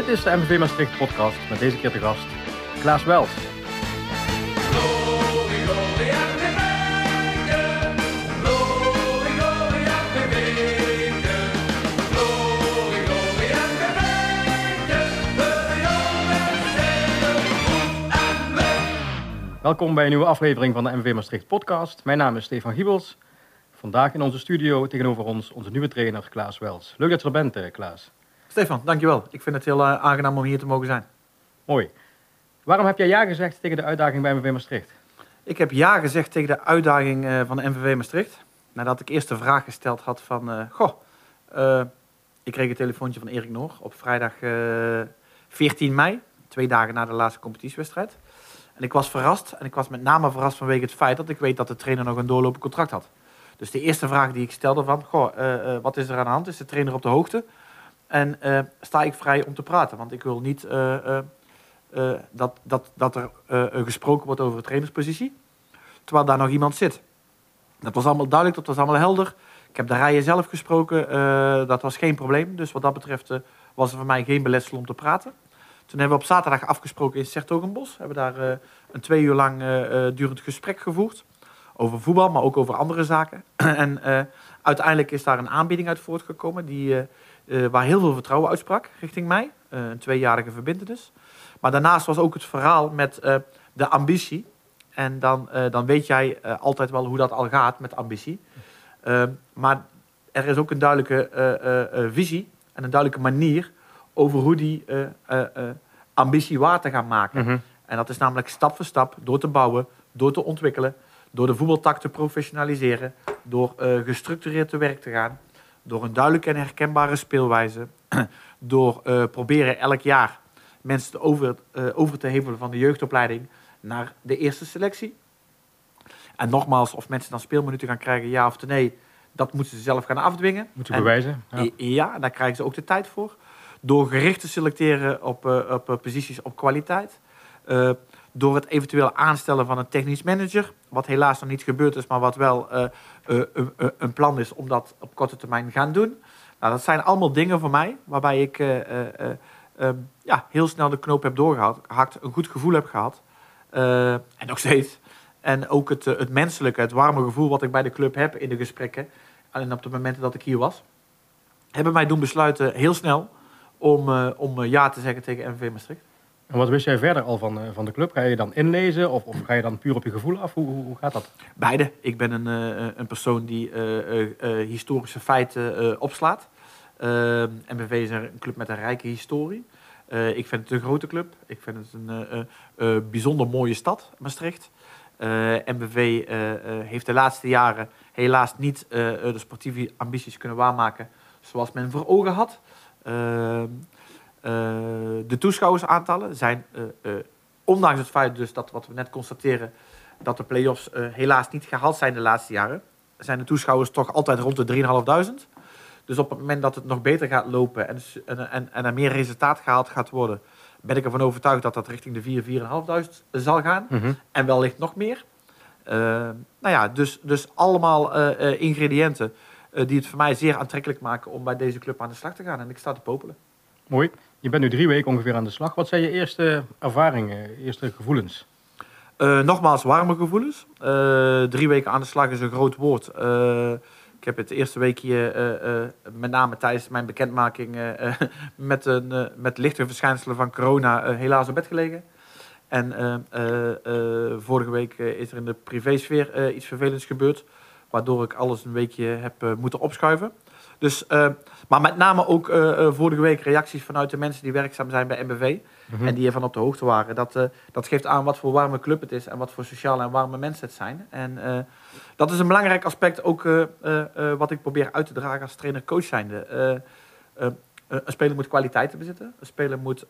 Dit is de MVV Maastricht podcast met deze keer de gast Klaas Wels. Welkom bij een nieuwe aflevering van de MVV Maastricht podcast. Mijn naam is Stefan Giebels. Vandaag in onze studio tegenover ons onze nieuwe trainer Klaas Wels. Leuk dat je er bent, eh, Klaas. Stefan, dankjewel. Ik vind het heel uh, aangenaam om hier te mogen zijn. Mooi. Waarom heb jij ja gezegd tegen de uitdaging bij MVV Maastricht? Ik heb ja gezegd tegen de uitdaging uh, van de MVV Maastricht. Nadat ik eerst de vraag gesteld had van... Uh, goh, ik kreeg een telefoontje van Erik Noor op vrijdag 14 mei. Twee dagen na de laatste competitiewedstrijd. En ik was verrast. En ik was met name verrast vanwege het feit dat ik weet dat de trainer nog een doorlopend contract had. Dus de eerste vraag die ik stelde van... Goh, wat is er aan de hand? Is de trainer op de hoogte? En uh, sta ik vrij om te praten. Want ik wil niet uh, uh, dat, dat, dat er gesproken wordt over een trainerspositie. Terwijl daar nog iemand zit. Dat was allemaal duidelijk, dat was allemaal helder. Ik heb de rijen zelf gesproken. dat was geen probleem. Dus wat dat betreft was er voor mij geen beletsel om te praten. Toen hebben we op zaterdag afgesproken in Sertogenbos. Hebben daar een twee uur lang durend gesprek gevoerd. Over voetbal, maar ook over andere zaken. en uiteindelijk is daar een aanbieding uit voortgekomen. Die uh, waar heel veel vertrouwen uitsprak richting mij. Uh, een tweejarige verbindenis. Maar daarnaast was ook het verhaal met uh, de ambitie. En dan, dan weet jij altijd wel hoe dat al gaat met ambitie. maar er is ook een duidelijke visie en een duidelijke manier over hoe die ambitie waar te gaan maken. Mm -hmm. En dat is namelijk stap voor stap door te bouwen, door te ontwikkelen, door de voetbaltak te professionaliseren, door gestructureerd te werk te gaan door een duidelijke en herkenbare speelwijze, door uh, proberen elk jaar mensen te over, uh, over te hevelen van de jeugdopleiding naar de eerste selectie. En nogmaals, of mensen dan speelminuten gaan krijgen, ja of nee, dat moeten ze zelf gaan afdwingen. Moeten bewijzen. Ja. ja, daar krijgen ze ook de tijd voor. Door gericht te selecteren op, uh, op posities op kwaliteit. Door het eventueel aanstellen van een technisch manager. Wat helaas nog niet gebeurd is, maar wat wel uh, een plan is om dat op korte termijn gaan doen. Nou, dat zijn allemaal dingen voor mij waarbij ik uh, ja, heel snel de knoop heb doorgehakt, een goed gevoel heb gehad. en nog steeds. En ook het, het menselijke, het warme gevoel wat ik bij de club heb in de gesprekken. En op de momenten dat ik hier was. Hebben mij doen besluiten heel snel om, om ja te zeggen tegen MV Maastricht. En wat wist jij verder al van, van de club? Ga je dan inlezen of, of ga je dan puur op je gevoel af? Hoe, hoe gaat dat? Beide. Ik ben een, een persoon die uh, historische feiten opslaat. MBV is een club met een rijke historie. ik vind het een grote club. Ik vind het een bijzonder mooie stad, Maastricht. MBV heeft de laatste jaren helaas niet de sportieve ambities kunnen waarmaken zoals men voor ogen had. Uh, de toeschouwersaantallen zijn, uh, ondanks het feit dus dat wat we net constateren, dat de play-offs helaas niet gehaald zijn de laatste jaren, zijn de toeschouwers toch altijd rond de 3.500. Dus op het moment dat het nog beter gaat lopen en, en, en er meer resultaat gehaald gaat worden, ben ik ervan overtuigd dat dat richting de 4.000, 4.500 zal gaan. Mm -hmm. En wellicht nog meer. nou ja, dus, dus allemaal ingrediënten die het voor mij zeer aantrekkelijk maken om bij deze club aan de slag te gaan. En ik sta te popelen. Mooi. Je bent nu drie weken ongeveer aan de slag. Wat zijn je eerste ervaringen, eerste gevoelens? Uh, nogmaals, warme gevoelens. Uh, drie weken aan de slag is een groot woord. Uh, ik heb het eerste weekje, met name tijdens mijn bekendmaking, met, een, met lichte verschijnselen van corona helaas op bed gelegen. En vorige week is er in de privésfeer iets vervelends gebeurd, waardoor ik alles een weekje heb moeten opschuiven. Dus, uh, maar met name ook uh, vorige week reacties vanuit de mensen die werkzaam zijn bij MBV. Mm -hmm. En die ervan op de hoogte waren. Dat, uh, dat geeft aan wat voor warme club het is. En wat voor sociale en warme mensen het zijn. En dat is een belangrijk aspect ook wat ik probeer uit te dragen als trainer-coach zijnde. een speler moet kwaliteiten bezitten. Een speler moet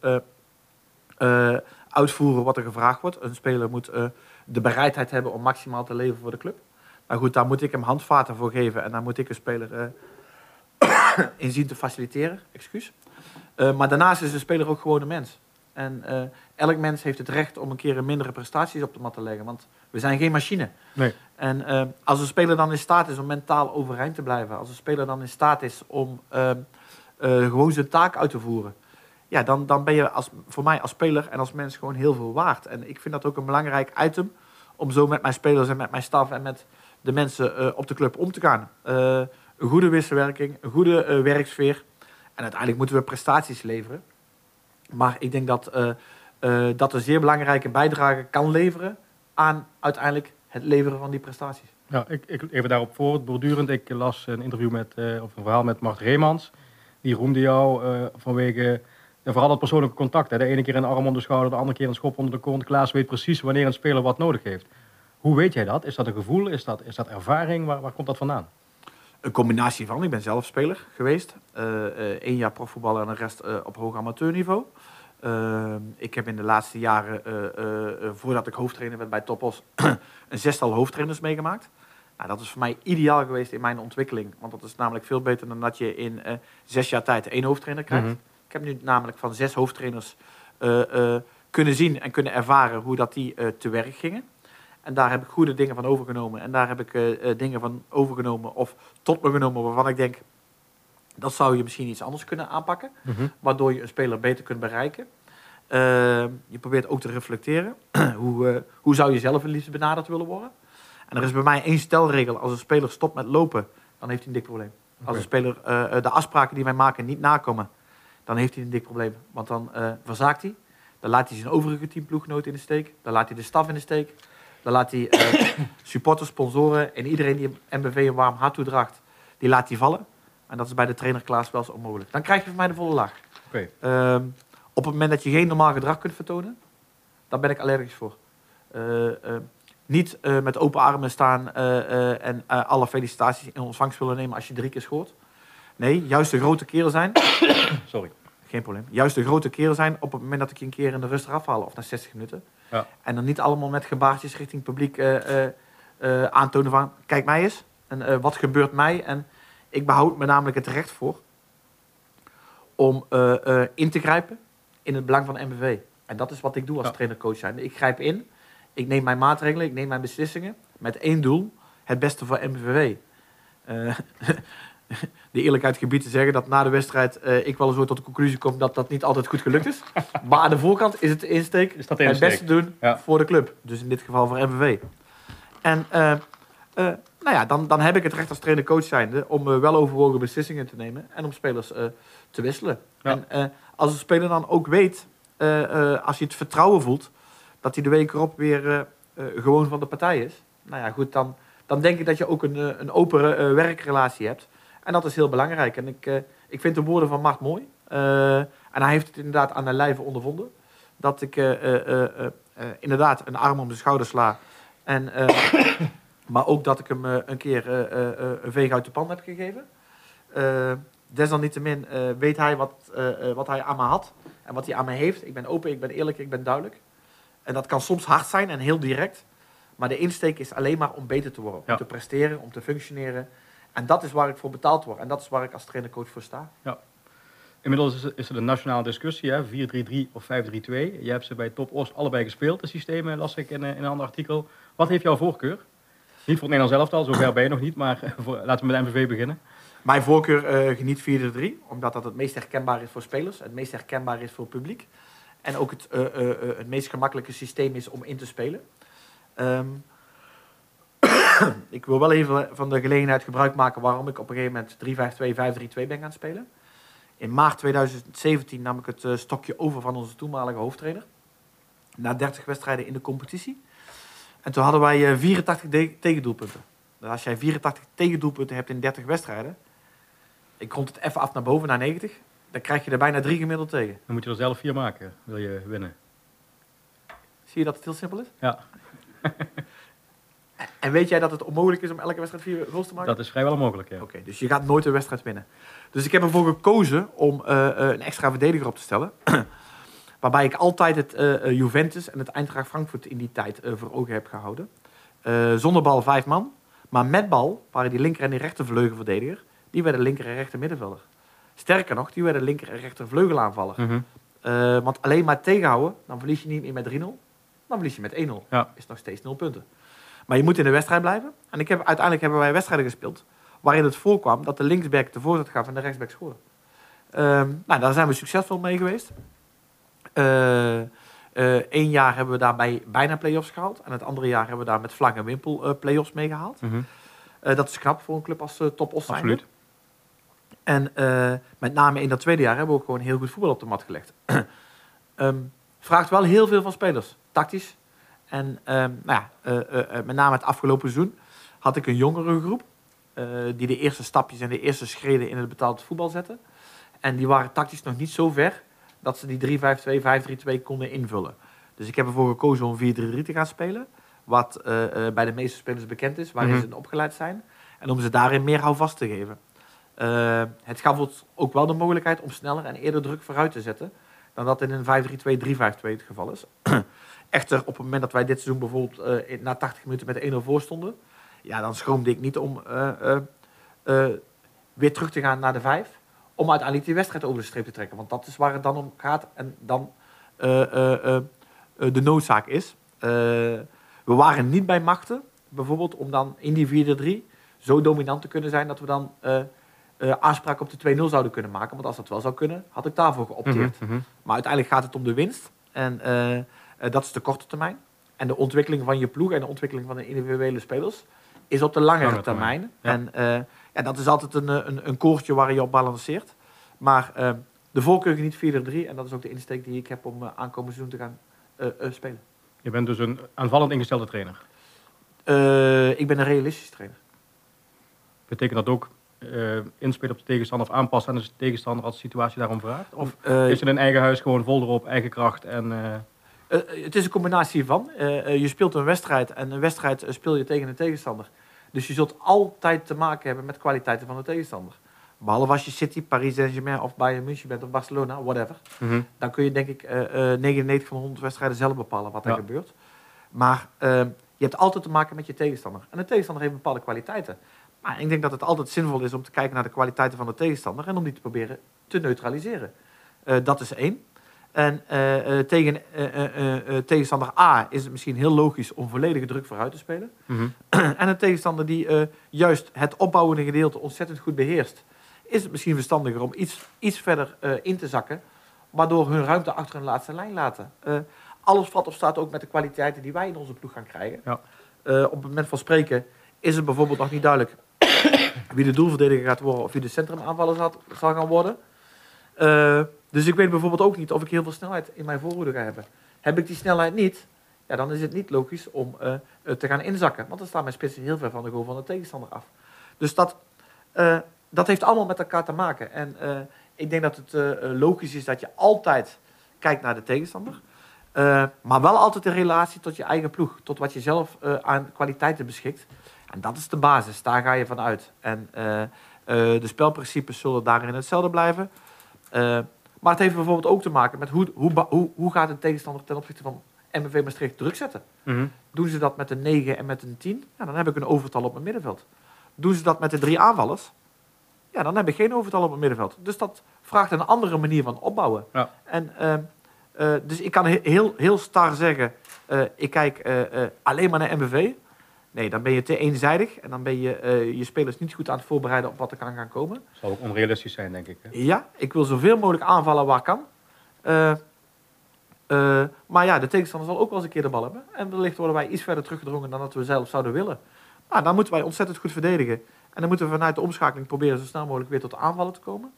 uitvoeren wat er gevraagd wordt. Een speler moet de bereidheid hebben om maximaal te leven voor de club. Nou goed, daar moet ik hem handvaten voor geven. En daar moet ik een speler in zien te faciliteren. Excuus. Uh, maar daarnaast is de speler ook gewoon een mens. En uh, elk mens heeft het recht om een keer een mindere prestaties op de mat te leggen. Want we zijn geen machine. Nee. En uh, als een speler dan in staat is om mentaal overeind te blijven. Als een speler dan in staat is om gewoon zijn taak uit te voeren. ja, dan, dan ben je als, voor mij als speler en als mens gewoon heel veel waard. En ik vind dat ook een belangrijk item om zo met mijn spelers en met mijn staf en met de mensen eh, op de club om te gaan. Een goede wisselwerking, een goede eh, werksfeer. En uiteindelijk moeten we prestaties leveren. Maar ik denk dat eh, eh, dat een zeer belangrijke bijdrage kan leveren aan uiteindelijk het leveren van die prestaties. Ja, ik, ik, even daarop voortbordurend. Ik las een interview met, of een verhaal met Mart Reemans. Die roemde jou vanwege vooral het persoonlijke contact. Hè. De ene keer een arm om de schouder, de andere keer een schop onder de kont. Klaas weet precies wanneer een speler wat nodig heeft. Hoe weet jij dat? Is dat een gevoel? Is dat, is dat ervaring? Waar, waar komt dat vandaan? Een combinatie van. Ik ben zelf speler geweest. Eén jaar profvoetballer en de rest eh, op hoog amateurniveau. Uh, ik heb in de laatste jaren, eh, eh, eh, voordat ik hoofdtrainer werd bij Topos, een zestal hoofdtrainers meegemaakt. Nou, dat is voor mij ideaal geweest in mijn ontwikkeling. Want dat is namelijk veel beter dan dat je in eh, zes jaar tijd één hoofdtrainer krijgt. Mhm. Ik heb nu namelijk van zes hoofdtrainers eh, eh, kunnen zien en kunnen ervaren hoe dat die eh, te werk gingen. En daar heb ik goede dingen van overgenomen. En daar heb ik eh, eh, dingen van overgenomen of tot me genomen waarvan ik denk... dat zou je misschien iets anders kunnen aanpakken. Waardoor je een speler beter kunt bereiken. Eh, je probeert ook te reflecteren. hoe, eh, hoe zou je zelf het liefst benaderd willen worden? En er is bij mij één stelregel. Als een speler stopt met lopen, dan heeft hij een dik probleem. Als een speler de afspraken die wij maken niet nakomen, dan heeft hij een dik probleem. Want dan verzaakt hij. Dan laat hij zijn overige teamploeggenoten in de steek. Dan laat hij de staf in de steek. Dan laat hij eh, supporters, sponsoren en iedereen die MBV een warm hart toedraagt, die laat hij vallen. En dat is bij de trainer Klaas wel eens onmogelijk. Dan krijg je van mij de volle laag. Ehm, op het moment dat je geen normaal gedrag kunt vertonen, dan ben ik allergisch voor. Eh, eh, niet eh, met open armen staan en alle felicitaties in ontvangst willen nemen als je drie keer schoort. Nee, juist de grote kerel zijn. Sorry. Geen probleem. Juist de grote kerel zijn op het moment dat ik je een keer in de rust eraf haal of na 60 minuten. Ja. En dan niet allemaal met gebaartjes richting publiek eh, eh, eh, aantonen van kijk mij eens en wat gebeurt mij. En ik behoud me namelijk het recht voor om in te grijpen in het belang van MBV. En dat is wat ik doe als Ja. trainer-coach zijn. Ik grijp in, ik neem mijn maatregelen, ik neem mijn beslissingen met één doel, het beste voor MVV. De eerlijkheid gebied te zeggen dat na de wedstrijd eh, ik wel eens tot de conclusie kom dat dat niet altijd goed gelukt is. maar aan de voorkant is het de insteek Is dat de het beste doen Ja. voor de club. Dus in dit geval voor MVV. En eh, eh, nou ja, dan, dan heb ik het recht als trainer-coach zijnde om eh, wel overwogen beslissingen te nemen en om spelers te wisselen. Ja. En als een speler dan ook weet, als hij het vertrouwen voelt, dat hij de week erop weer gewoon van de partij is. Nou ja, goed, dan, dan denk ik dat je ook een, een open eh, werkrelatie hebt. En dat is heel belangrijk. En ik, eh, ik vind de woorden van Mart mooi. Eh, en hij heeft het inderdaad aan de lijve ondervonden. Dat ik eh, inderdaad een arm om de schouder sla. En, maar ook dat ik hem een keer een veeg uit de pan heb gegeven. Desalniettemin weet hij wat, wat hij aan me had en wat hij aan me heeft. Ik ben open, ik ben eerlijk, ik ben duidelijk. En dat kan soms hard zijn en heel direct. Maar de insteek is alleen maar om beter te worden. Ja. Om te presteren, om te functioneren. En dat is waar ik voor betaald word. En dat is waar ik als trainer-coach voor sta. Inmiddels is, er een nationale discussie, hè? 4-3-3 of 5-3-2. Je hebt ze bij Top Oost allebei gespeeld, de systemen, las ik in, eh, in een ander artikel. Wat heeft jouw voorkeur? Niet voor het Nederlands elftal, zover ben je nog niet, maar eh, voor, laten we met de MVV beginnen. Mijn voorkeur eh, geniet 4-3, omdat dat het meest herkenbaar is voor spelers, het meest herkenbaar is voor het publiek. En ook het, het meest gemakkelijke systeem is om in te spelen. Ehm, ik wil wel even van de gelegenheid gebruik maken waarom ik op een gegeven moment 3-5-2, 5-3-2 ben gaan spelen. In maart 2017 nam ik het eh, stokje over van onze toenmalige hoofdtrainer. Na 30 wedstrijden in de competitie. En toen hadden wij eh, 84 de- tegendoelpunten. Dus als jij 84 tegendoelpunten hebt in 30 wedstrijden, ik rond het even af naar boven, naar 90, dan krijg je er bijna drie gemiddeld tegen. Dan moet je er zelf vier maken, wil je winnen. Zie je dat het heel simpel is? Ja, En weet jij dat het onmogelijk is om elke wedstrijd vier goals te maken? dat is vrijwel onmogelijk, ja. Oké, dus je gaat nooit een wedstrijd winnen. Dus ik heb ervoor gekozen om eh, eh, een extra verdediger op te stellen. waarbij ik altijd het eh, Juventus en het Eintracht Frankfurt in die tijd voor ogen heb gehouden. Eh, zonder bal vijf man. Maar met bal waren die linker en die rechter vleugelverdediger. Die werden linker en rechter middenvelder. Sterker nog, die werden linker en rechter vleugelaanvaller. Mhm. Want alleen maar tegenhouden, dan verlies je niet meer met 3-0. Dan verlies je met 1-0. Ja. Is nog steeds 0 punten. Maar je moet in de wedstrijd blijven. En ik heb, uiteindelijk hebben wij wedstrijden gespeeld waarin het voorkwam dat de linksback de voorzet gaf en de rechtsback scoorde. Ehm, nou, daar zijn we succesvol mee geweest. Eén jaar hebben we daarbij bijna play-offs gehaald. En het andere jaar hebben we daar met vlag en wimpel play-offs mee gehaald. Mhm. dat is knap voor een club als Top Os Absoluut. En met name in dat tweede jaar hebben we ook gewoon heel goed voetbal op de mat gelegd. um, vraagt wel heel veel van spelers, tactisch. En ehm, nou ja, met name het afgelopen seizoen had ik een jongere groep. die de eerste stapjes en de eerste schreden in het betaald voetbal zetten. En die waren tactisch nog niet zo ver dat ze die 3-5-2, 5-3-2 konden invullen. Dus ik heb ervoor gekozen om 4-3-3 te gaan spelen. Wat uh, uh, bij de meeste spelers bekend is, waarin mm -hmm. ze opgeleid zijn. En om ze daarin meer houvast te geven. Uh, het gaf ons ook wel de mogelijkheid om sneller en eerder druk vooruit te zetten. Dan dat in een 5-3-2, 3-5-2 het geval is. Echter, op het moment dat wij dit seizoen bijvoorbeeld na 80 minuten met 1-0 voor stonden. Ja, dan schroomde ik niet om weer terug te gaan naar de 5 om uiteindelijk die wedstrijd over de streep te trekken. Want dat is waar het dan om gaat en dan de noodzaak is. we waren niet bij machten, bijvoorbeeld, om dan in die 4-3 zo dominant te kunnen zijn dat we dan aanspraak op de 2-0 zouden kunnen maken. Want als dat wel zou kunnen, had ik daarvoor geopteerd. Mhm, mhm. Maar uiteindelijk gaat het om de winst. En dat is de korte termijn. En de ontwikkeling van je ploeg en de ontwikkeling van de individuele spelers is op de langere, Lange termijn. termijn. En ja, dat is altijd een, een, een koordje waar je op balanceert. Maar de voorkeur niet 4-3. En dat is ook de insteek die ik heb om uh, aankomend seizoen te gaan uh, spelen. Je bent dus een aanvallend ingestelde trainer? ik ben een realistisch trainer. Betekent dat ook inspelen op de tegenstander of aanpassen aan de tegenstander als de situatie daarom vraagt? Of is het in eigen huis gewoon vol erop, eigen kracht en... het is een combinatie van. je speelt een wedstrijd en een wedstrijd speel je tegen een tegenstander. Dus je zult altijd te maken hebben met kwaliteiten van de tegenstander. Behalve als je City, Paris Saint-Germain of Bayern München bent of Barcelona, whatever. Mm -hmm. Dan kun je denk ik uh, uh, 99 van de 100 wedstrijden zelf bepalen wat er Ja. gebeurt. Maar uh, je hebt altijd te maken met je tegenstander. En de tegenstander heeft bepaalde kwaliteiten. Maar ik denk dat het altijd zinvol is om te kijken naar de kwaliteiten van de tegenstander en om die te proberen te neutraliseren. Dat is één. En uh, uh, tegen tegenstander A is het misschien heel logisch om volledige druk vooruit te spelen. Mhm. en een tegenstander die juist het opbouwende gedeelte ontzettend goed beheerst, is het misschien verstandiger om iets, iets verder in te zakken, waardoor hun ruimte achter hun laatste lijn laten. alles valt of staat ook met de kwaliteiten die wij in onze ploeg gaan krijgen. Ja. op het moment van spreken is het bijvoorbeeld nog niet duidelijk wie de doelverdediger gaat worden of wie de centrumaanvaller zal, zal gaan worden. Dus ik weet bijvoorbeeld ook niet of ik heel veel snelheid in mijn voorhoede ga hebben. Heb ik die snelheid niet, ja, dan is het niet logisch om uh, te gaan inzakken. Want dan staan mijn spitsen heel ver van de goal van de tegenstander af. Dus dat, uh, dat heeft allemaal met elkaar te maken. En ik denk dat het logisch is dat je altijd kijkt naar de tegenstander. maar wel altijd in relatie tot je eigen ploeg. Tot wat je zelf aan kwaliteiten beschikt. En dat is de basis, daar ga je van uit. En de spelprincipes zullen daarin hetzelfde blijven. Maar het heeft bijvoorbeeld ook te maken met hoe, hoe, hoe, hoe gaat een tegenstander ten opzichte van MVV Maastricht druk zetten. Mm -hmm. Doen ze dat met een 9 en met een 10, ja, dan heb ik een overtal op mijn middenveld. Doen ze dat met de drie aanvallers, ja, dan heb ik geen overtal op mijn middenveld. Dus dat vraagt een andere manier van opbouwen. Ja. En, uh, uh, dus ik kan heel, heel star zeggen, uh, ik kijk alleen maar naar MVV. Nee, dan ben je te eenzijdig en dan ben je uh, je spelers niet goed aan het voorbereiden op wat er kan gaan komen. Dat zal ook onrealistisch zijn, denk ik. Hè? Ja, ik wil zoveel mogelijk aanvallen waar kan. Uh, uh, maar ja, de tegenstander zal ook wel eens een keer de bal hebben. En wellicht worden wij iets verder teruggedrongen dan dat we zelf zouden willen. Maar dan moeten wij ontzettend goed verdedigen. En dan moeten we vanuit de omschakeling proberen zo snel mogelijk weer tot aanvallen te komen.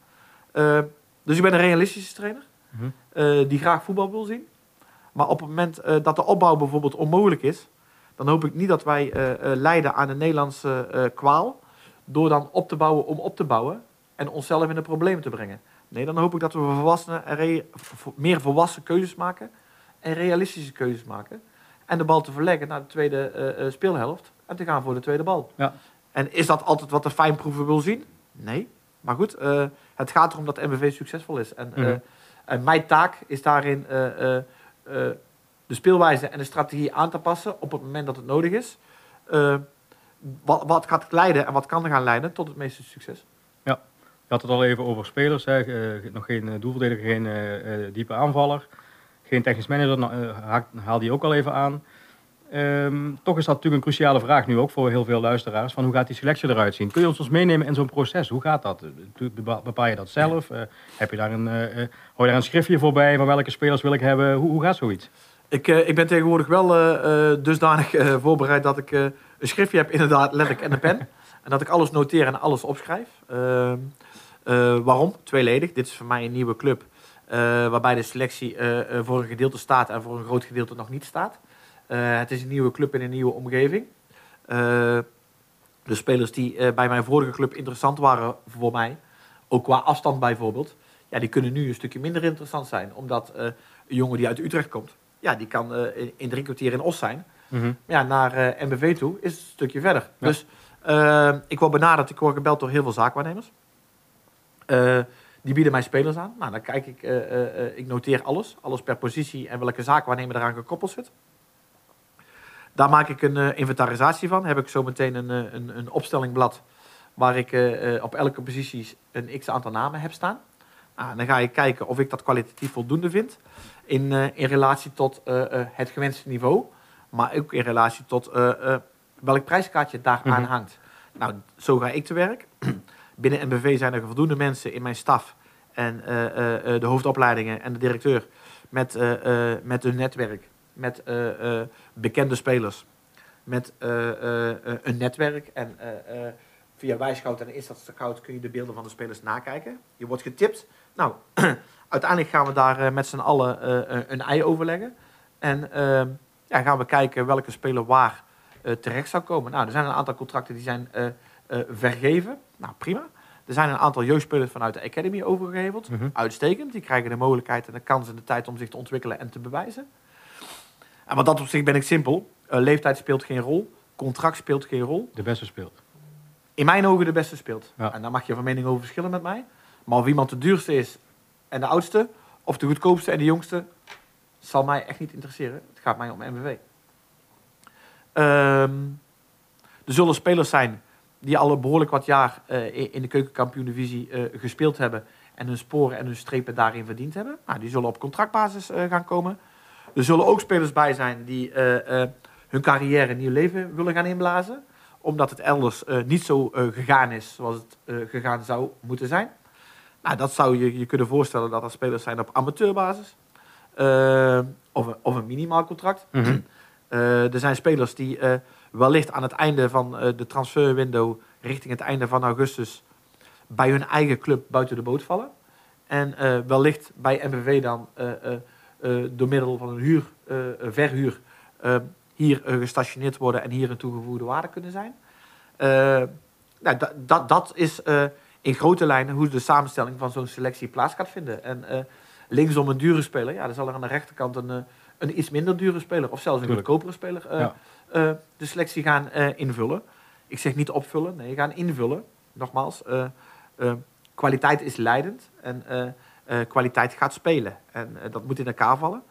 dus ik ben een realistische trainer. Mm -hmm. die graag voetbal wil zien. Maar op het moment dat de opbouw bijvoorbeeld onmogelijk is dan hoop ik niet dat wij uh, uh, lijden aan een Nederlandse uh, kwaal. Door dan op te bouwen om op te bouwen. En onszelf in de problemen te brengen. Nee, dan hoop ik dat we volwassenen meer volwassen keuzes maken. En realistische keuzes maken. En de bal te verleggen naar de tweede speelhelft. En te gaan voor de tweede bal. Ja. En is dat altijd wat de fijnproeven wil zien? Nee. Maar goed, het gaat erom dat MVV succesvol is. En, Mhm. en mijn taak is daarin de speelwijze en de strategie aan te passen op het moment dat het nodig is. Uh, wat, wat gaat leiden en wat kan er gaan leiden tot het meeste succes? Ja, je had het al even over spelers. Hè. Uh, nog geen doelverdediger, geen uh, diepe aanvaller. Geen technisch manager, haal die ook al even aan. Ehm, toch is dat natuurlijk een cruciale vraag nu ook voor heel veel luisteraars. Van hoe gaat die selectie eruit zien? Kun je ons ons meenemen in zo'n proces? Hoe gaat dat? Bepaal je dat zelf? Uh, heb je daar een, uh, hou je daar een schriftje voorbij van welke spelers wil ik hebben? Hoe, hoe gaat zoiets? Ik, ik ben tegenwoordig wel dusdanig voorbereid dat ik een schriftje heb, inderdaad, letterlijk en een pen. en dat ik alles noteer en alles opschrijf. Ehm, waarom? Tweeledig. Dit is voor mij een nieuwe club. waarbij de selectie voor een gedeelte staat en voor een groot gedeelte nog niet staat. Eh, het is een nieuwe club in een nieuwe omgeving. Eh, de spelers die eh, bij mijn vorige club interessant waren voor mij, ook qua afstand bijvoorbeeld, ja, die kunnen nu een stukje minder interessant zijn. Omdat een jongen die uit Utrecht komt, ja, die kan in drie kwartier in Os zijn. Mm ja, naar MBV toe is het een stukje verder. Dus ik word benaderd, ik word gebeld door heel veel zaakwaarnemers. die bieden mij spelers aan. Nou, dan kijk ik, ik noteer alles. Alles per positie en welke zaakwaarnemer eraan gekoppeld zit. Daar maak ik een uh, inventarisatie van. Heb ik zo meteen een, een, een opstellingblad waar ik uh, op elke positie een x aantal namen heb staan. Nou, dan ga ik kijken of ik dat kwalitatief voldoende vind. In, in relatie tot het gewenste niveau. Maar ook in relatie tot welk prijskaartje daaraan mm hangt. Nou, zo ga ik te werk. Binnen NBV zijn er voldoende mensen in mijn staf. En de hoofdopleidingen en de directeur met, met hun netwerk met eh, eh, bekende spelers, met eh, een netwerk. En via Wijscout en Instat Scout kun je de beelden van de spelers nakijken. Je wordt getipt. Nou, uiteindelijk gaan we daar met z'n allen een ei overleggen. En ehm, ja, gaan we kijken welke speler waar terecht zou komen. Nou, er zijn een aantal contracten die zijn vergeven. Nou, prima. Er zijn een aantal jeugdspelers vanuit de Academy overgeheveld. Mhm. Uitstekend. Die krijgen de mogelijkheid en de kans en de tijd om zich te ontwikkelen en te bewijzen. En wat dat op zich ben ik simpel. Uh, leeftijd speelt geen rol. Contract speelt geen rol. De beste speelt. In mijn ogen de beste speelt. En daar mag je van mening over verschillen met mij. Maar of iemand de duurste is en de oudste, of de goedkoopste en de jongste, zal mij echt niet interesseren. Het gaat mij om MVV. Um, ehm, er zullen spelers zijn die al behoorlijk wat jaar uh, in de keukenkampioen-divisie uh, gespeeld hebben en hun sporen en hun strepen daarin verdiend hebben. Nou, die zullen op contractbasis uh, gaan komen. Er zullen ook spelers bij zijn die eh, eh, hun carrière een nieuw leven willen gaan inblazen. Omdat het elders eh, niet zo gegaan is zoals het gegaan zou moeten zijn. Nou, dat zou je je kunnen voorstellen dat er spelers zijn op amateurbasis. of, een, of een minimaal contract. Mhm. er zijn spelers die wellicht aan het einde van de transferwindow, richting het einde van augustus, bij hun eigen club buiten de boot vallen. En wellicht bij MVV dan door middel van een huur, verhuur hier gestationeerd worden en hier een toegevoegde waarde kunnen zijn. nou, dat, dat is in grote lijnen hoe de samenstelling van zo'n selectie plaats gaat vinden. En linksom een dure speler, ja, dan zal er aan de rechterkant een, een iets minder dure speler of zelfs een goedkopere speler de selectie gaan invullen. Ik zeg niet opvullen, nee, gaan invullen. Nogmaals, kwaliteit is leidend en uh, kwaliteit gaat spelen. En uh, dat moet in elkaar vallen.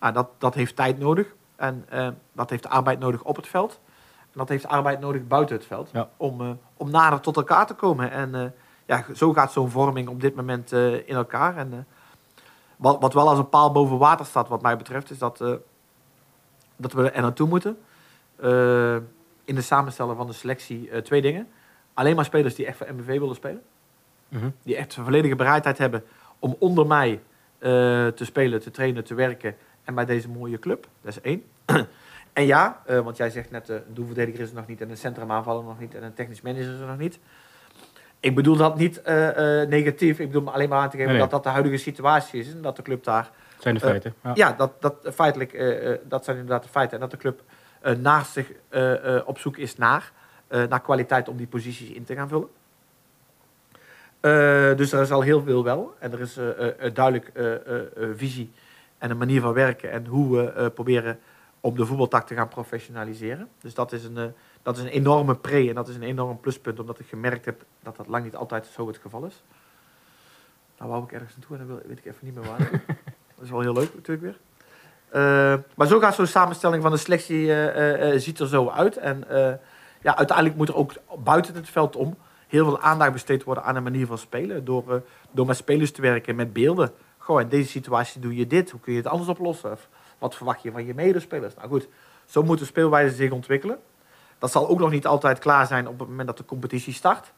Nou, dat, dat heeft tijd nodig. En uh, dat heeft arbeid nodig op het veld. En dat heeft arbeid nodig buiten het veld. Ja. Om, om nader tot elkaar te komen. En ja, zo gaat zo'n vorming op dit moment in elkaar. En wat, wat wel als een paal boven water staat, wat mij betreft, is dat, dat we er naartoe moeten. in de samenstelling van de selectie twee dingen. Alleen maar spelers die echt voor MBV willen spelen. Mm -hmm. Die echt een volledige bereidheid hebben om onder mij te spelen, te trainen, te werken en bij deze mooie club. Dat is één. en ja, uh, want jij zegt net, uh, een doelverdediger is er nog niet en een centrumaanvaller nog niet en een technisch manager is er nog niet. Ik bedoel dat niet negatief, ik bedoel alleen maar aan te geven dat dat de huidige situatie is en dat de club daar... Zijn de feiten. Ja, ja dat, dat, feitelijk, dat zijn inderdaad de feiten en dat de club naast zich op zoek is naar, naar kwaliteit om die posities in te gaan vullen. Dus er is al heel veel wel. En er is duidelijk visie en een manier van werken. En hoe we proberen om de voetbaltak te gaan professionaliseren. Dus dat is, een, dat is een enorme pre en dat is een enorm pluspunt. Omdat ik gemerkt heb dat dat lang niet altijd zo het geval is. Nou wou ik ergens naartoe en dan weet ik even niet meer waar. dat is wel heel leuk natuurlijk weer. maar zo gaat zo'n samenstelling van de selectie ziet er zo uit. En ja, uiteindelijk moet er ook buiten het veld om heel veel aandacht besteed worden aan een manier van spelen. Door, door met spelers te werken, met beelden. Goh, in deze situatie doe je dit. Hoe kun je het anders oplossen? Of wat verwacht je van je medespelers? Nou goed, Zo moet de speelwijze zich ontwikkelen. Dat zal ook nog niet altijd klaar zijn op het moment dat de competitie start.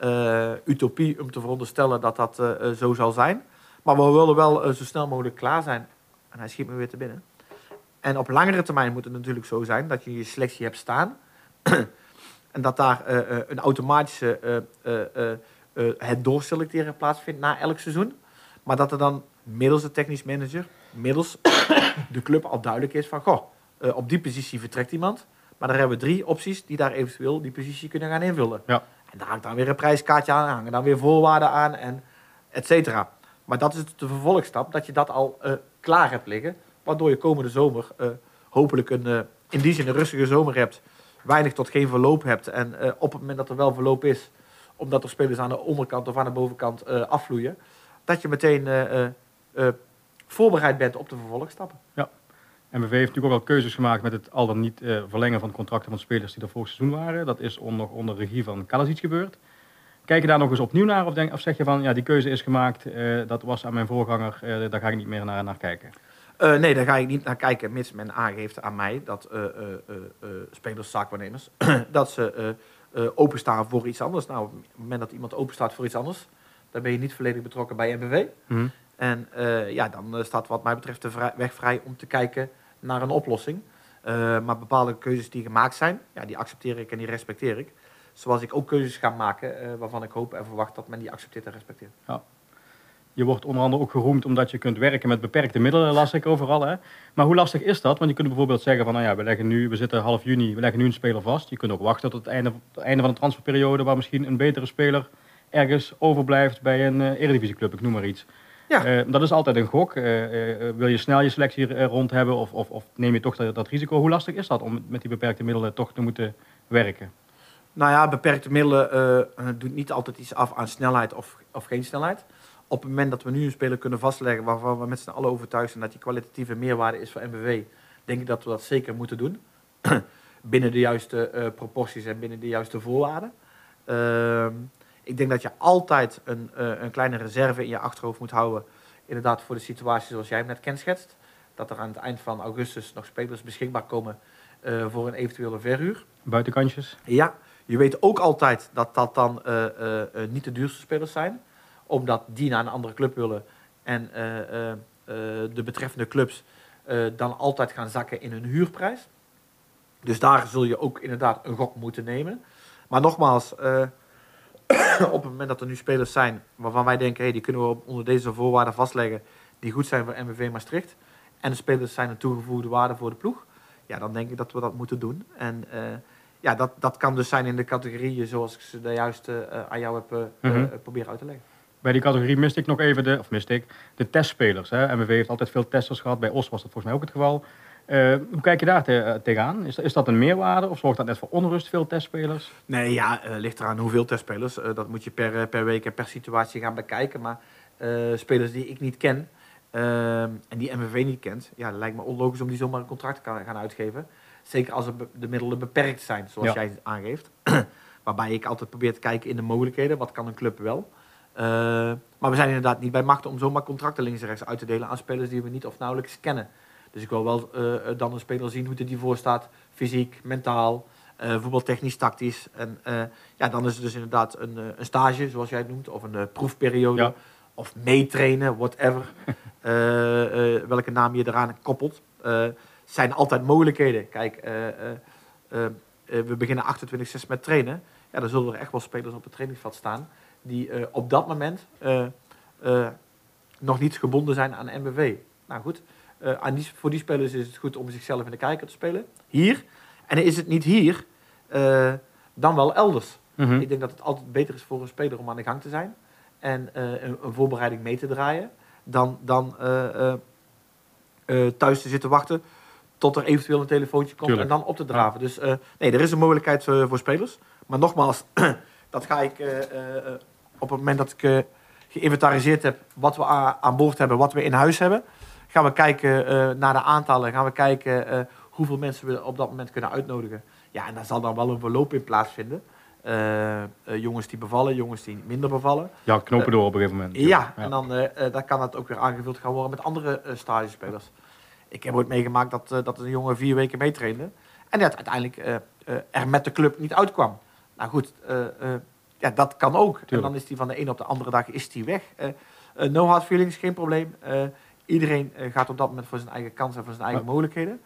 Uh, utopie om te veronderstellen dat dat uh, zo zal zijn. Maar we willen wel zo snel mogelijk klaar zijn. En hij schiet me weer te binnen. En op langere termijn moet het natuurlijk zo zijn dat je je selectie hebt staan. en dat daar een automatische het doorselecteren plaatsvindt na elk seizoen. Maar dat er dan middels de technisch manager, middels de club al duidelijk is van... Goh, op die positie vertrekt iemand. Maar dan hebben we drie opties die daar eventueel die positie kunnen gaan invullen. Ja. En daar hangt dan weer een prijskaartje aan, hangen dan weer voorwaarden aan en et cetera. Maar dat is de vervolgstap, dat je dat al uh, klaar hebt liggen. Waardoor je komende zomer uh, hopelijk een, uh, in die zin een rustige zomer hebt. Weinig tot geen verloop hebt. En op het moment dat er wel verloop is, omdat er spelers aan de onderkant of aan de bovenkant afvloeien. Dat je meteen voorbereid bent op de vervolgstappen. Ja. MVV heeft natuurlijk ook al keuzes gemaakt met het al dan niet uh, verlengen van contracten van spelers die er vorig seizoen waren. Dat is onder, onder regie van Kalasic gebeurd. Kijk je daar nog eens opnieuw naar of, denk, of zeg je van ja, die keuze is gemaakt, uh, dat was aan mijn voorganger, uh, daar ga ik niet meer naar, naar kijken? nee, daar ga ik niet naar kijken, mits men aangeeft aan mij dat spelers, zaakwaarnemers, dat ze openstaan voor iets anders. Nou, op het moment dat iemand openstaat voor iets anders, dan ben je niet volledig betrokken bij MVV. Mm En ja, dan staat wat mij betreft de weg vrij om te kijken naar een oplossing. Uh, maar bepaalde keuzes die gemaakt zijn, ja, die accepteer ik en die respecteer ik. Zoals ik ook keuzes ga maken uh, waarvan ik hoop en verwacht dat men die accepteert en respecteert. Ja. Je wordt onder andere ook geroemd omdat je kunt werken met beperkte middelen, las ik overal. Hè? Maar hoe lastig is dat? Want je kunt bijvoorbeeld zeggen van, nou ja, we leggen nu, we zitten half juni, we leggen nu een speler vast. Je kunt ook wachten tot het einde, het einde van de transferperiode waar misschien een betere speler ergens overblijft bij een uh, eredivisieclub, ik noem maar iets. Ja. Uh, dat is altijd een gok. Uh, wil je snel je selectie rond hebben of, of, of, neem je toch dat, dat, risico? Hoe lastig is dat om met die beperkte middelen toch te moeten werken? Nou ja, beperkte middelen doet niet altijd iets af aan snelheid of, of geen snelheid. Op het moment dat we nu een speler kunnen vastleggen waarvan we met z'n allen overtuigd zijn dat die kwalitatieve meerwaarde is voor MBW, denk ik dat we dat zeker moeten doen. binnen de juiste proporties en binnen de juiste voorwaarden. Ehm, ik denk dat je altijd een, uh, een kleine reserve in je achterhoofd moet houden. Inderdaad, voor de situatie zoals jij hem net kenschetst. Dat er aan het eind van augustus nog spelers beschikbaar komen uh, voor een eventuele verhuur. Buitenkantjes? Ja, je weet ook altijd dat dat dan uh, niet de duurste spelers zijn. Omdat die naar een andere club willen. En de betreffende clubs dan altijd gaan zakken in hun huurprijs. Dus daar zul je ook inderdaad een gok moeten nemen. Maar nogmaals, op het moment dat er nu spelers zijn waarvan wij denken, hey, die kunnen we onder deze voorwaarden vastleggen, die goed zijn voor MVV Maastricht. En de spelers zijn een toegevoegde waarde voor de ploeg. Ja, dan denk ik dat we dat moeten doen. En uh, ja, dat, dat kan dus zijn in de categorieën zoals ik ze juist uh, aan jou heb uh, proberen uit te leggen. Bij die categorie miste ik nog even de, of miste ik, de testspelers. Hè. MVV heeft altijd veel testers gehad. Bij OS was dat volgens mij ook het geval. Uh, hoe kijk je daar te, uh, tegenaan? Is, is dat een meerwaarde of zorgt dat net voor onrust, veel testspelers? Nee, ja, uh, ligt eraan hoeveel testspelers. dat moet je per, per week en per situatie gaan bekijken. Maar spelers die ik niet ken en die MVV niet kent, ja, lijkt me onlogisch om die zomaar een contract te gaan uitgeven. Zeker als de middelen beperkt zijn, zoals ja. jij aangeeft. Waarbij ik altijd probeer te kijken in de mogelijkheden. Wat kan een club wel? maar we zijn inderdaad niet bij macht om zomaar contracten links en rechts uit te delen aan spelers die we niet of nauwelijks kennen. Dus ik wil wel uh, dan een speler zien hoe het ervoor staat. Fysiek, mentaal, uh, voetbaltechnisch, tactisch. En uh, ja, dan is het dus inderdaad een, een stage, zoals jij het noemt. Of een proefperiode. Ja. Of meetrainen, whatever. welke naam je eraan koppelt. zijn altijd mogelijkheden. Kijk, we beginnen 28-6 met trainen. Ja, dan zullen er echt wel spelers op het trainingsveld staan. Die op dat moment nog niet gebonden zijn aan MBV. Nou goed, uh, aan die, voor die spelers is het goed om zichzelf in de kijker te spelen. Hier. En is het niet hier, uh, dan wel elders. Mm -hmm. Ik denk dat het altijd beter is voor een speler om aan de gang te zijn. En uh, een, een, voorbereiding mee te draaien. Dan, dan thuis te zitten wachten tot er eventueel een telefoontje komt Tuurlijk. en dan op te draven. Ja. Dus nee, er is een mogelijkheid voor spelers. Maar nogmaals, dat ga ik op het moment dat ik geïnventariseerd heb wat we aan boord hebben, wat we in huis hebben gaan we kijken uh, naar de aantallen. Gaan we kijken uh, hoeveel mensen we op dat moment kunnen uitnodigen. Ja, en daar zal dan wel een verloop in plaatsvinden. Uh, jongens die bevallen, jongens die minder bevallen. Ja, knopen door op een gegeven moment. Ja, ja. en dan, dan kan dat ook weer aangevuld gaan worden met andere stagespelers. Ik heb ooit meegemaakt dat, eh, dat een jongen vier weken meetrainde. En dat uiteindelijk eh, eh, er met de club niet uitkwam. Nou goed, eh, eh, ja, dat kan ook. En dan is die van de ene op de andere dag is die weg. Eh, eh, no hard feelings, geen probleem. Iedereen eh, gaat op dat moment voor zijn eigen kansen en voor zijn eigen mogelijkheden.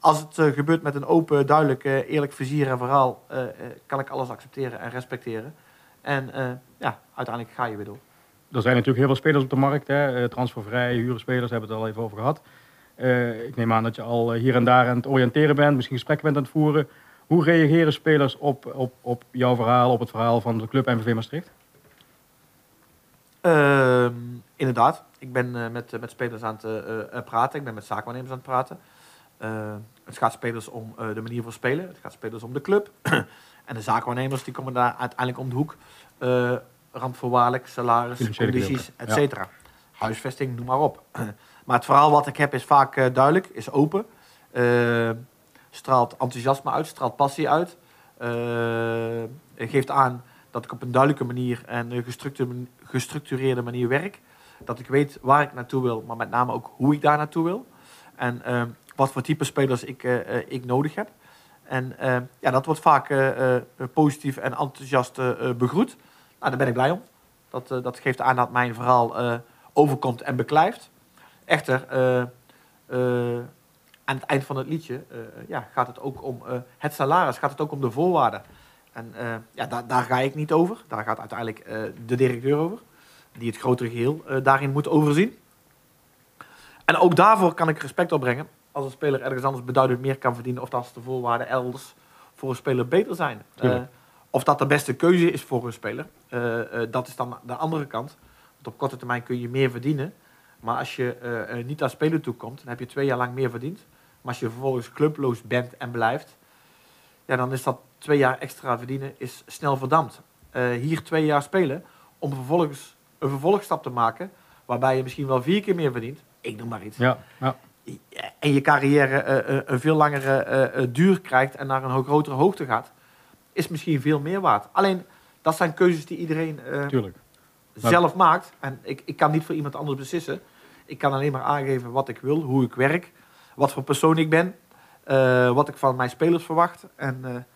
Als het eh, gebeurt met een open, duidelijk, eh, eerlijk vizier en verhaal, kan ik alles accepteren en respecteren. En ja, uiteindelijk ga je weer door. Er zijn natuurlijk heel veel spelers op de markt. Hè? Transfervrij, huurspelers, hebben we het al even over gehad. Eh, ik neem aan dat je al hier en daar aan het oriënteren bent, misschien gesprekken bent aan het voeren. Hoe reageren spelers op, op, op jouw verhaal, op het verhaal van de club MVV Maastricht? Ehm, inderdaad, ik ben eh, met, eh, met spelers aan het eh, praten. Ik ben met zaakwaarnemers aan het praten. Het gaat spelers om de manier van spelen. Het gaat spelers om de club. en de zaakwaarnemers die komen daar uiteindelijk om de hoek. Randvoorwaardelijk, salaris, condities, et cetera. Huisvesting, noem maar op. maar het verhaal wat ik heb is vaak duidelijk, is open. Straalt enthousiasme uit, straalt passie uit. Geeft aan dat ik op een duidelijke manier en gestructureerde manier werk. Dat ik weet waar ik naartoe wil, maar met name ook hoe ik daar naartoe wil. En eh, wat voor type spelers ik, eh, eh, ik nodig heb. En eh, ja, dat wordt vaak eh, positief en enthousiast begroet. Nou, daar ben ik blij om. Dat, dat geeft aan dat mijn verhaal overkomt en beklijft. Echter, aan het eind van het liedje ja, gaat het ook om het salaris, gaat het ook om de voorwaarden. En ja, daar, daar ga ik niet over. Daar gaat uiteindelijk de directeur over, die het grotere geheel eh, daarin moet overzien. En ook daarvoor kan ik respect opbrengen als een speler ergens anders beduidend meer kan verdienen, of als de voorwaarden elders voor een speler beter zijn. Eh, of dat de beste keuze is voor een speler, eh, dat is dan de andere kant. Want op korte termijn kun je meer verdienen. Maar als je niet aan spelen toekomt, dan heb je twee jaar lang meer verdiend. Maar als je vervolgens clubloos bent en blijft, ja, dan is dat twee jaar extra verdienen is snel verdampt. Hier twee jaar spelen om vervolgens een vervolgstap te maken, waarbij je misschien wel vier keer meer verdient. Ik noem maar iets. Ja, ja. En je carrière eh, een veel langere eh, duur krijgt en naar een grotere hoogte gaat, is misschien veel meer waard. Alleen, dat zijn keuzes die iedereen. Maar- zelf maakt. En ik, ik kan niet voor iemand anders beslissen. Ik kan alleen maar aangeven wat ik wil, hoe ik werk, wat voor persoon ik ben, wat ik van mijn spelers verwacht. En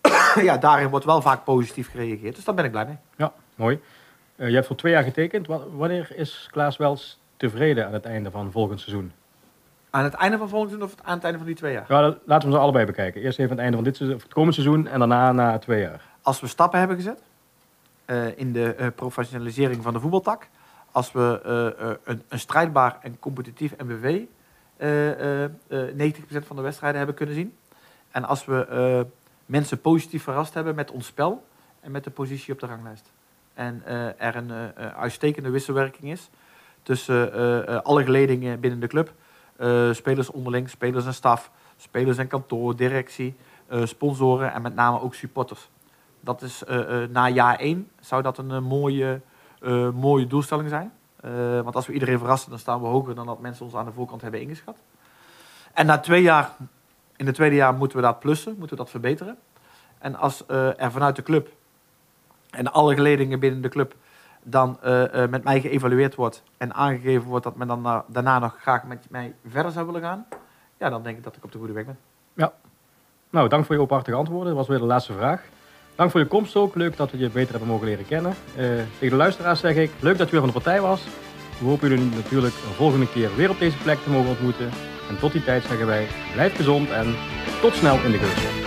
ja, daarin wordt wel vaak positief gereageerd. Dus daar ben ik blij mee. Ja, mooi. Eh, je hebt voor twee jaar getekend. Wa- Wanneer is Klaas Wels tevreden aan het einde van volgend seizoen? Aan het einde van volgend seizoen of aan het einde van die twee jaar? Ja, dat- laten we ze allebei bekijken. Eerst even aan het einde van dit seizoen, of het komend seizoen en daarna na twee jaar. Als we stappen hebben gezet eh, in de eh, professionalisering van de voetbaltak. Als we een, een strijdbaar en competitief eh, 90% van de wedstrijden hebben kunnen zien. En als we mensen positief verrast hebben met ons spel en met de positie op de ranglijst. En eh, er een eh, eh, uitstekende wisselwerking is tussen alle geledingen binnen de club. spelers onderling, spelers en staf, spelers en kantoor, directie, sponsoren en met name ook supporters. Dat is na jaar 1 zou dat een mooie, mooie doelstelling zijn. Want als we iedereen verrassen, dan staan we hoger dan dat mensen ons aan de voorkant hebben ingeschat. En na twee jaar, in het tweede jaar moeten we dat plussen, moeten we dat verbeteren. En als er vanuit de club en alle geledingen binnen de club dan eh, eh, met mij geëvalueerd wordt en aangegeven wordt dat men dan na- daarna nog graag met mij verder zou willen gaan, ja, dan denk ik dat ik op de goede weg ben. Nou, dank voor je openhartige antwoorden. Dat was weer de laatste vraag. Dank voor je komst ook. Leuk dat we je beter hebben mogen leren kennen. Eh, tegen de luisteraars zeg ik, leuk dat je weer van de partij was. We hopen jullie natuurlijk een volgende keer weer op deze plek te mogen ontmoeten. En tot die tijd zeggen wij, blijf gezond en tot snel in de geus.